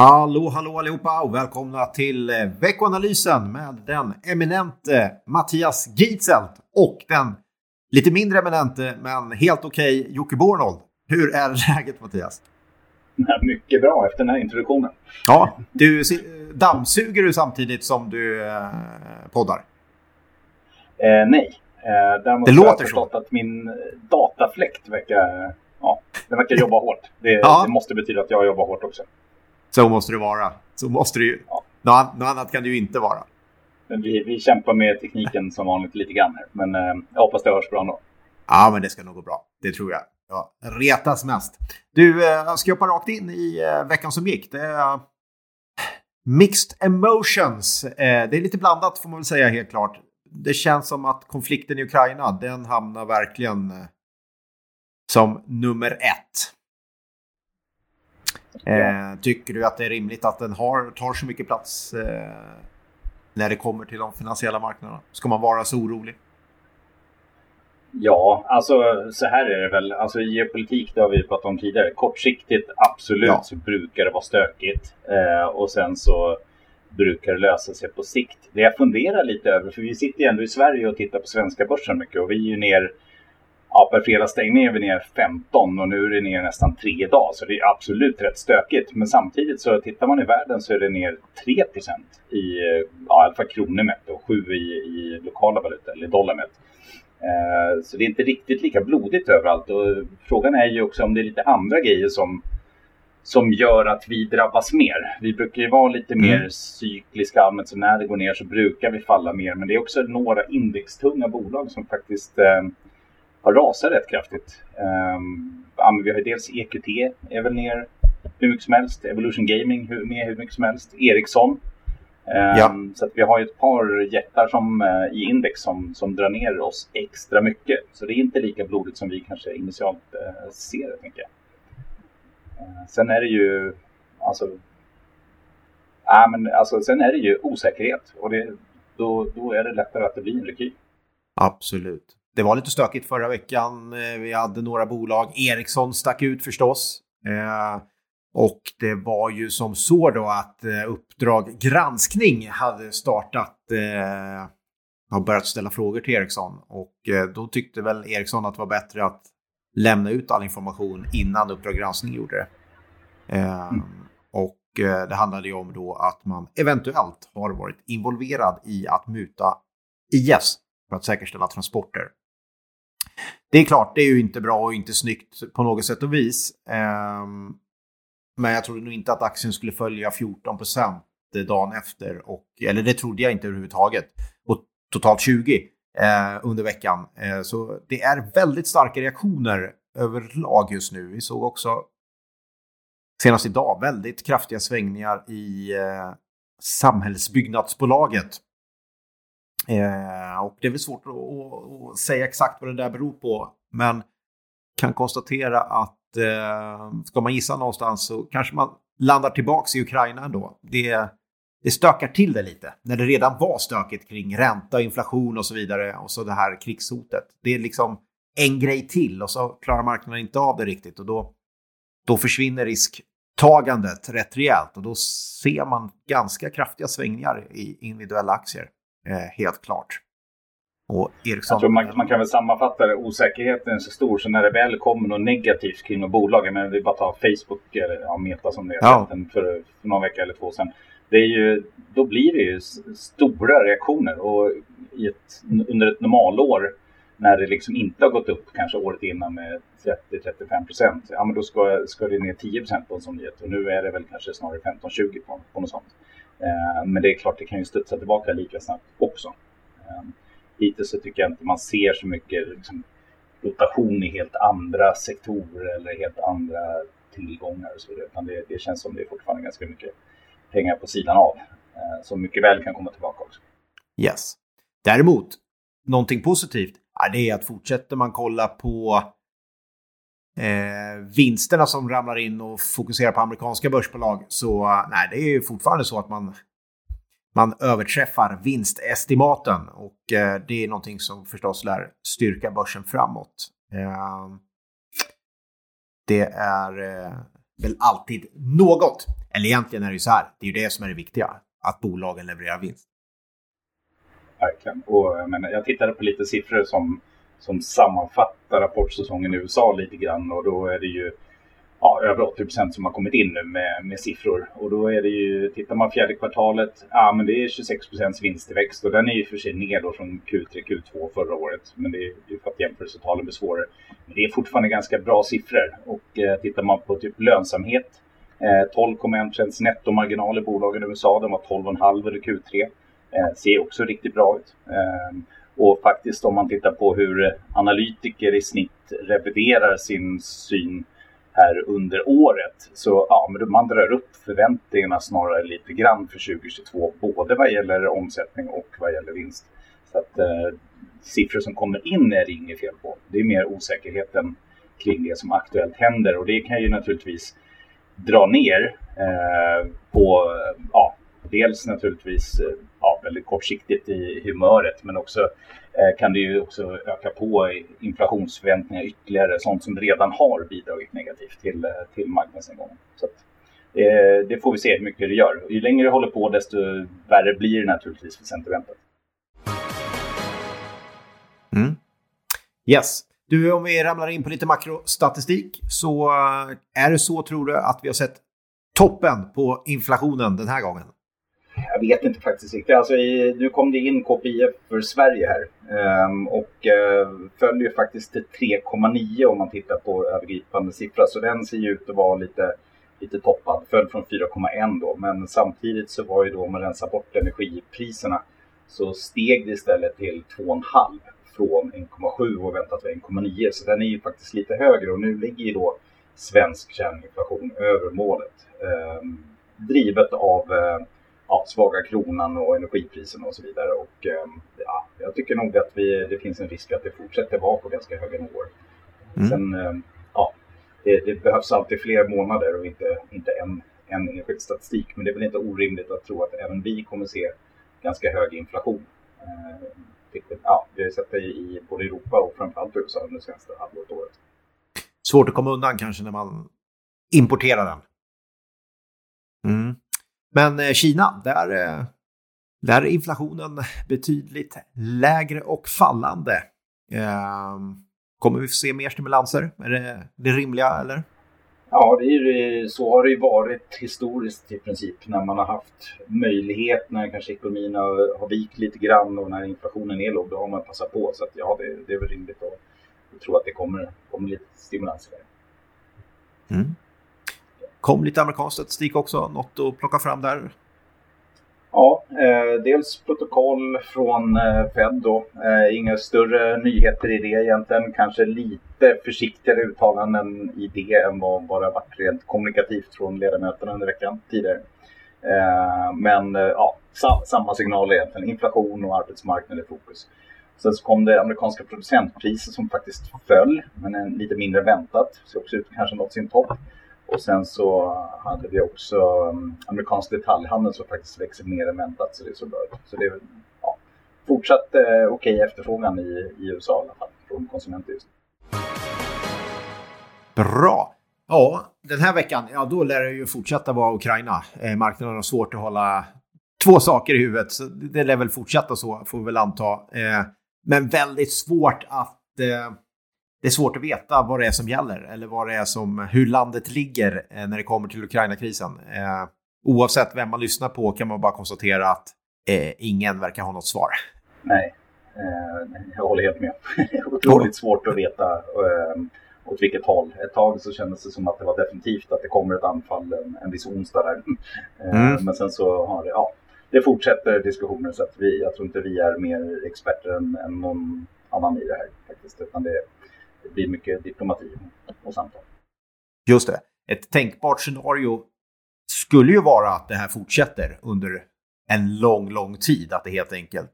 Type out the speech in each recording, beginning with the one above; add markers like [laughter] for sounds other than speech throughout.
Hallå, hallå allihopa och välkomna till eh, veckoanalysen med den eminente Mattias Gitzelt och den lite mindre eminente men helt okej okay, Jocke Bornold. Hur är [laughs] läget Mattias? Mycket bra efter den här introduktionen. Ja, du dammsuger du samtidigt som du eh, poddar? Eh, nej, eh, däremot det låter jag förstått så. att min datafläkt verkar, ja, den verkar jobba hårt. Det, ja. det måste betyda att jag jobbar hårt också. Så måste det vara. Så måste det ju. Ja. Något, annat kan det ju inte vara. Men vi, vi kämpar med tekniken som vanligt lite grann här. Men eh, jag hoppas det hörs bra ändå. Ja, men det ska nog gå bra. Det tror jag. Ja, retas mest. Du, eh, ska hoppa rakt in i eh, veckan som gick. Det är uh, mixed emotions. Eh, det är lite blandat får man väl säga helt klart. Det känns som att konflikten i Ukraina, den hamnar verkligen eh, som nummer ett. Eh, tycker du att det är rimligt att den har, tar så mycket plats eh, när det kommer till de finansiella marknaderna? Ska man vara så orolig? Ja, alltså så här är det väl. Alltså geopolitik, det har vi pratat om tidigare. Kortsiktigt, absolut, ja. så brukar det vara stökigt. Eh, och sen så brukar det lösa sig på sikt. Det jag funderar lite över, för vi sitter ju ändå i Sverige och tittar på svenska börsen mycket och vi är ju ner ja, per fredagsstängning är vi ner 15 och nu är det ner nästan 3 idag. Så det är absolut rätt stökigt. Men samtidigt så tittar man i världen så är det ner 3 i, ja, i alla fall kronor mätt och 7 i, i lokala valutor, eller dollar mätt. Eh, så det är inte riktigt lika blodigt överallt. Och frågan är ju också om det är lite andra grejer som, som gör att vi drabbas mer. Vi brukar ju vara lite mm. mer cykliska allmänt, så när det går ner så brukar vi falla mer. Men det är också några indextunga bolag som faktiskt eh, har rasat rätt kraftigt. Um, vi har dels EQT, är väl ner hur mycket som helst. Evolution Gaming hur, med hur mycket som helst. Ericsson. Um, ja. Så att vi har ju ett par jättar som, uh, i index som, som drar ner oss extra mycket. Så det är inte lika blodigt som vi kanske initialt uh, ser det, tänker jag. Uh, sen är det ju, alltså, äh, men, alltså, sen är det ju osäkerhet och det, då, då är det lättare att det blir en rekyl. Absolut. Det var lite stökigt förra veckan. Eh, vi hade några bolag. Ericsson stack ut förstås. Eh, och det var ju som så då att eh, Uppdrag granskning hade startat har börjat ställa frågor till Ericsson och då tyckte väl Ericsson att det var bättre att lämna ut all information innan Uppdrag granskning gjorde det. Mm. Och det handlade ju om då att man eventuellt har varit involverad i att muta IS för att säkerställa transporter. Det är klart, det är ju inte bra och inte snyggt på något sätt och vis. Ehm, men jag trodde nog inte att aktien skulle följa 14 procent dagen efter. Och, eller det trodde jag inte överhuvudtaget. Och totalt 20 eh, under veckan. Eh, så det är väldigt starka reaktioner överlag just nu. Vi såg också senast idag väldigt kraftiga svängningar i eh, Samhällsbyggnadsbolaget. Eh, och det är väl svårt att, att, säga exakt vad det där beror på. Men kan konstatera att eh, ska man gissa någonstans så kanske man landar tillbaks i Ukraina ändå. Det, det stökar till det lite. När det redan var stökigt kring ränta, inflation och så vidare. Och så det här krigshotet. Det är liksom en grej till och så klarar marknaden inte av det riktigt. Och då, då försvinner risktagandet rätt rejält. Och då ser man ganska kraftiga svängningar i individuella aktier. Eh, helt klart. Och Ericsson... Jag tror man, man, kan väl sammanfatta det, osäkerheten är så stor så när det väl kommer något negativt kring något bolag, men är bara att ta Facebook eller ja, Meta som det ja. för, för någon vecka eller två sedan. Det är ju, då blir det ju stora reaktioner och ett, under ett normalår när det liksom inte har gått upp kanske året innan med 30-35 procent, ja men då ska, ska det ner 10 procent på en sån nyhet och nu är det väl kanske snarare 15-20 på, på något sånt. Eh, men det är klart, det kan ju studsa tillbaka lika snabbt också. Eh, hittills så tycker jag inte man ser så mycket liksom, rotation i helt andra sektorer eller helt andra tillgångar och så vidare. Utan det, det känns som det är fortfarande ganska mycket pengar på sidan av. Eh, som mycket väl kan komma tillbaka också. Yes. Däremot, någonting positivt, det är att fortsätter man kolla på eh, vinsterna som ramlar in och fokuserar på amerikanska börsbolag så eh, nej, det är ju fortfarande så att man, man överträffar vinstestimaten och eh, det är någonting som förstås lär styrka börsen framåt. Eh, det är, eh, väl alltid något. Eller egentligen är det ju så här, det är ju det som är det viktiga, att bolagen levererar vinst. Verkligen. Och, men jag tittade på lite siffror som, som sammanfattar rapportsäsongen i USA lite grann och då är det ju ja, över 80 procent som har kommit in nu med, med siffror. Och då är det ju, tittar man fjärde kvartalet, ja men det är 26 procents vinsttillväxt och den är ju för sig ner då från Q3, Q2 förra året. Men det är ju för att jämförelsetalen blir svårare. Men det är fortfarande ganska bra siffror. Och eh, tittar man på typ lönsamhet, eh, 12,1 procents nettomarginal i bolagen i USA, den var 12,5 under Q3. Eh, ser också riktigt bra ut. Eh, och faktiskt om man tittar på hur analytiker i snitt reviderar sin syn här under året. Så ja, men man drar upp förväntningarna snarare lite grann för 2022, både vad gäller omsättning och vad gäller vinst. Så att eh, siffror som kommer in är det inget fel på. Det är mer osäkerheten kring det som aktuellt händer och det kan ju naturligtvis dra ner eh, på, ja, dels naturligtvis eh, väldigt kortsiktigt i humöret men också Eh, kan det ju också öka på inflationsförväntningar ytterligare, sånt som redan har bidragit negativt till, eh, till marknadsnedgången. Så det, eh, det, får vi se hur mycket det gör. Ju längre det håller på desto värre blir det naturligtvis för sentimentet. Mm. Yes. Du, om vi ramlar in på lite makrostatistik så eh, är det så tror du att vi har sett toppen på inflationen den här gången? Jag vet inte faktiskt riktigt. Alltså, i, nu kom det in KPIF för Sverige här um, och uh, följer faktiskt till 3,9 om man tittar på övergripande siffra. Så den ser ju ut att vara lite, lite toppad. Föll från 4,1 då. Men samtidigt så var ju då om man rensar bort energipriserna så steg det istället till 2,5 från 1,7 och väntat 1,9. Så den är ju faktiskt lite högre och nu ligger ju då svensk kärninflation över målet. Um, drivet av uh, ja, svaga kronan och energipriserna och så vidare. Och, ehm, ja, jag tycker nog att vi, det finns en risk att det fortsätter vara på ganska höga nivåer. Mm. Sen, ehm, ja, det, det, behövs alltid fler månader och inte, inte en, en enskild statistik. Men det är väl inte orimligt att tro att även vi kommer se ganska hög inflation. Ehm, ja, vi har sett det i både Europa och framförallt USA under senaste halvåret. Svårt att komma undan kanske när man importerar den. Mm. Men eh, Kina, där, eh, där är inflationen betydligt lägre och fallande. Ehm, kommer vi få se mer stimulanser? Är det det rimliga eller? Ja, det är, så har det ju varit historiskt i princip när man har haft möjlighet när kanske ekonomin har, har vikt lite grann och när inflationen är låg, då har man passat på. Så att, ja, det, det är väl rimligt att tro att det kommer, kommer lite stimulanser. Mm kom lite amerikansk statistik också, något att plocka fram där? Ja, eh, dels protokoll från eh, Fed då. Eh, inga större nyheter i det egentligen. Kanske lite försiktigare uttalanden i det än vad bara varit rent kommunikativt från ledamöterna under veckan tidigare. Eh, men eh, ja, sa samma signal egentligen. Inflation och arbetsmarknad i fokus. Sen så kom det amerikanska producentpriser som faktiskt föll, men en, lite mindre väntat. Ser också ut kanske nått sin topp. Och sen så hade vi också um, amerikansk detaljhandel som faktiskt växer mer än väntat. Så det är så bra Så det är ja, fortsatt eh, okej okay efterfrågan i, i USA i alla fall från konsumenter just Bra! Ja, den här veckan, ja då lär det ju fortsätta vara Ukraina. Eh, marknaden har svårt att hålla två saker i huvudet. Så det lär väl fortsätta så, får vi väl anta. Eh, men väldigt svårt att eh, det är svårt att veta vad det är som gäller eller vad det är som, hur landet ligger eh, när det kommer till Ukraina-krisen. Eh, oavsett vem man lyssnar på kan man bara konstatera att eh, ingen verkar ha något svar. Nej, eh, jag håller helt med. [laughs] Otroligt svårt att veta eh, åt vilket håll. Ett tag så kändes det som att det var definitivt att det kommer ett anfall en, en viss onsdag där. Mm. Men sen så har det, ja, det fortsätter diskussionen så att vi, jag tror inte vi är mer experter än, än någon annan i det här faktiskt. Utan det, det blir mycket diplomati och samtal. Just det. Ett tänkbart scenario skulle ju vara att det här fortsätter under en lång, lång tid. Att det helt enkelt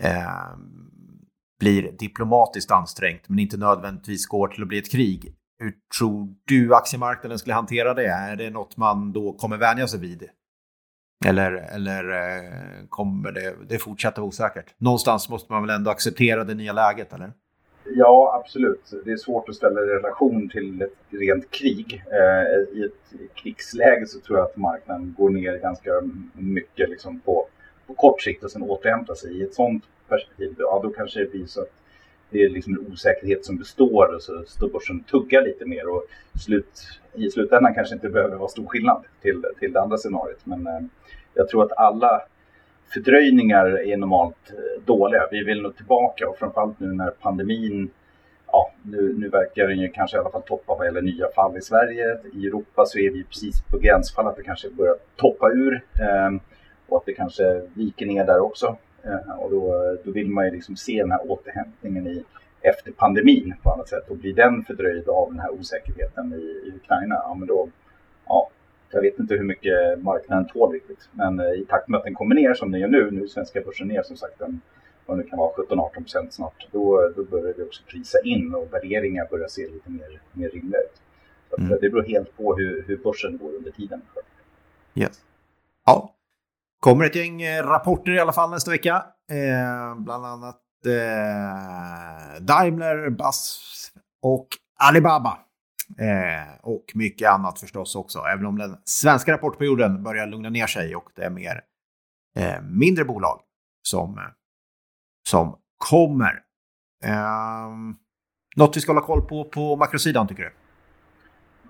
eh, blir diplomatiskt ansträngt men inte nödvändigtvis går till att bli ett krig. Hur tror du aktiemarknaden skulle hantera det? Är det något man då kommer vänja sig vid? Eller, eller eh, kommer det, det fortsätta vara osäkert? Någonstans måste man väl ändå acceptera det nya läget, eller? Ja, absolut. Det är svårt att ställa i relation till ett rent krig. Eh, I ett krigsläge så tror jag att marknaden går ner ganska mycket liksom på, på kort sikt och sen återhämtar sig. I ett sådant perspektiv, ja då kanske det blir så att det är liksom en osäkerhet som består och så står börsen tugga lite mer och slut, i slutändan kanske inte behöver vara stor skillnad till, till det andra scenariot. Men eh, jag tror att alla fördröjningar är normalt eh, dåliga. Vi vill nog tillbaka och framförallt nu när pandemin Ja, nu, nu verkar den ju kanske i alla fall toppa vad gäller nya fall i Sverige. I Europa så är vi precis på gränsfall att det kanske börjar toppa ur eh, och att det kanske viker ner där också. Eh, och då, då vill man ju liksom se den här återhämtningen i, efter pandemin på annat sätt. Och blir den fördröjd av den här osäkerheten i, i Ukraina, ja men då, ja, jag vet inte hur mycket marknaden tål riktigt. Men eh, i takt med att den kommer ner som den gör nu, nu svenska börsen ner som sagt en, vad det kan vara 17-18 procent snart, då, då börjar vi också prisa in och värderingar börjar se lite mer, mer rimliga ut. Så mm. Det beror helt på hur, hur börsen går under tiden. Yes. Ja, kommer ett gäng eh, rapporter i alla fall nästa vecka. Eh, bland annat eh, Daimler, Bass och Alibaba. Eh, och mycket annat förstås också, även om den svenska rapportperioden börjar lugna ner sig och det är mer eh, mindre bolag som, som kommer. Eh, något vi ska hålla koll på på makrosidan tycker du?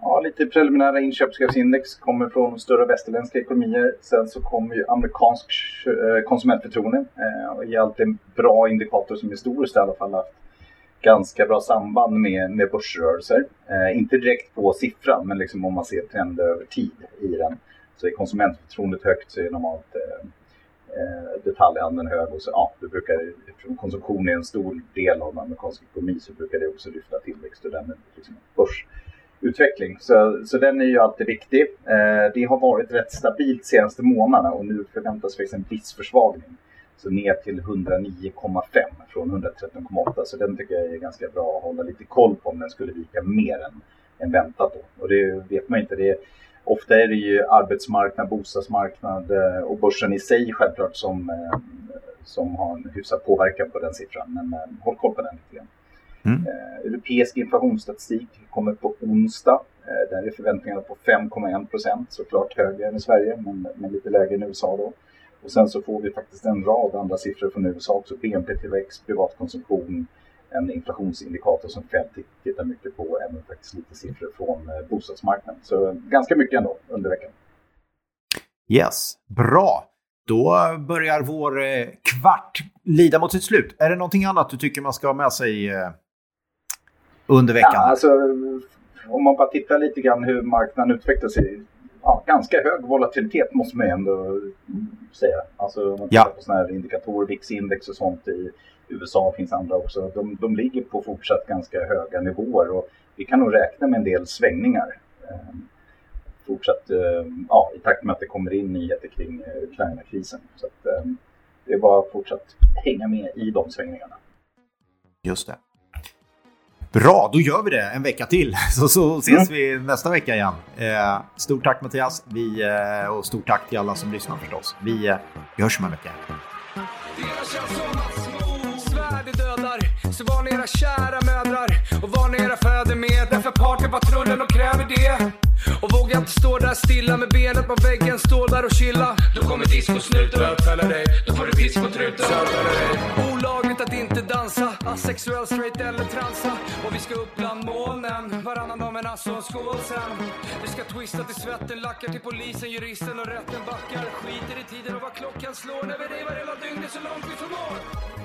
Ja, lite preliminära inköpschefsindex kommer från större västerländska ekonomier. Sen så kommer ju amerikansk eh, konsumentförtroende. Eh, och är alltid en bra indikator som historiskt i alla fall haft ganska bra samband med, med börsrörelser. Eh, inte direkt på siffran, men liksom om man ser trender över tid i den. Så är konsumentförtroendet högt så är normalt eh, eh, detaljhandeln hög. Och så, ja, det brukar, eftersom konsumtion är en stor del av amerikansk ekonomi så brukar det också lyfta tillväxt och därmed liksom börsutveckling. Så, så den är ju alltid viktig. Eh, det har varit rätt stabilt senaste månaderna och nu förväntas faktiskt en viss försvagning. Så ner till 109,5 från 113,8. Så den tycker jag är ganska bra att hålla lite koll på om den skulle vika mer än, än väntat. Då. Och det vet man inte. Det är, ofta är det ju arbetsmarknad, bostadsmarknad eh, och börsen i sig självklart som, eh, som har en hyfsad påverkan på den siffran. Men eh, håll koll på den lite grann. Mm. Europeisk inflationsstatistik kommer på onsdag. Där är förväntningarna på 5,1 procent, såklart högre än i Sverige men, men lite lägre än i USA då. Och sen så får vi faktiskt en rad andra siffror från USA också. BNP-tillväxt, privatkonsumtion, en inflationsindikator som Fed tittar mycket på, även faktiskt lite siffror från eh, bostadsmarknaden. Så ganska mycket ändå under veckan. Yes, bra. Då börjar vår eh, kvart lida mot sitt slut. Är det någonting annat du tycker man ska ha med sig eh, under veckan? Ja, alltså, om man bara tittar lite grann hur marknaden utvecklar sig ja, ganska hög volatilitet måste man ändå säga. Alltså om man tittar ja. på sådana här indikatorer, VIX-index och sånt i USA finns andra också. De, de ligger på fortsatt ganska höga nivåer och vi kan nog räkna med en del svängningar. Eh, fortsatt, eh, ja, i takt med att det kommer in nyheter kring eh, Ukraina-krisen. Så att, eh, det är bara att fortsatt hänga med i de svängningarna. Just det. Bra, då gör vi det en vecka till [laughs] så, så ses mm. vi nästa vecka igen. Eh, stort tack Mattias vi, eh, och stort tack till alla som lyssnar förstås. Vi, eh, vi hörs om en vecka. Så var ni era kära mödrar och var ni era fäder med. Därför partypatrullen och kräver det. Och vågar inte stå där stilla med benet på väggen, stå där och chilla. Då kommer discosnuten bötfälla dig. Då får du piss på truten. Olagligt inte dansa, asexuell, straight eller transa. Och vi ska upp bland molnen, varannan dag men alltså en skål sen. Vi ska twista till svetten, lackar till polisen, juristen och rätten backar. Skiter i tiden och vad klockan slår när vi revar hela dygnet så långt vi förmår.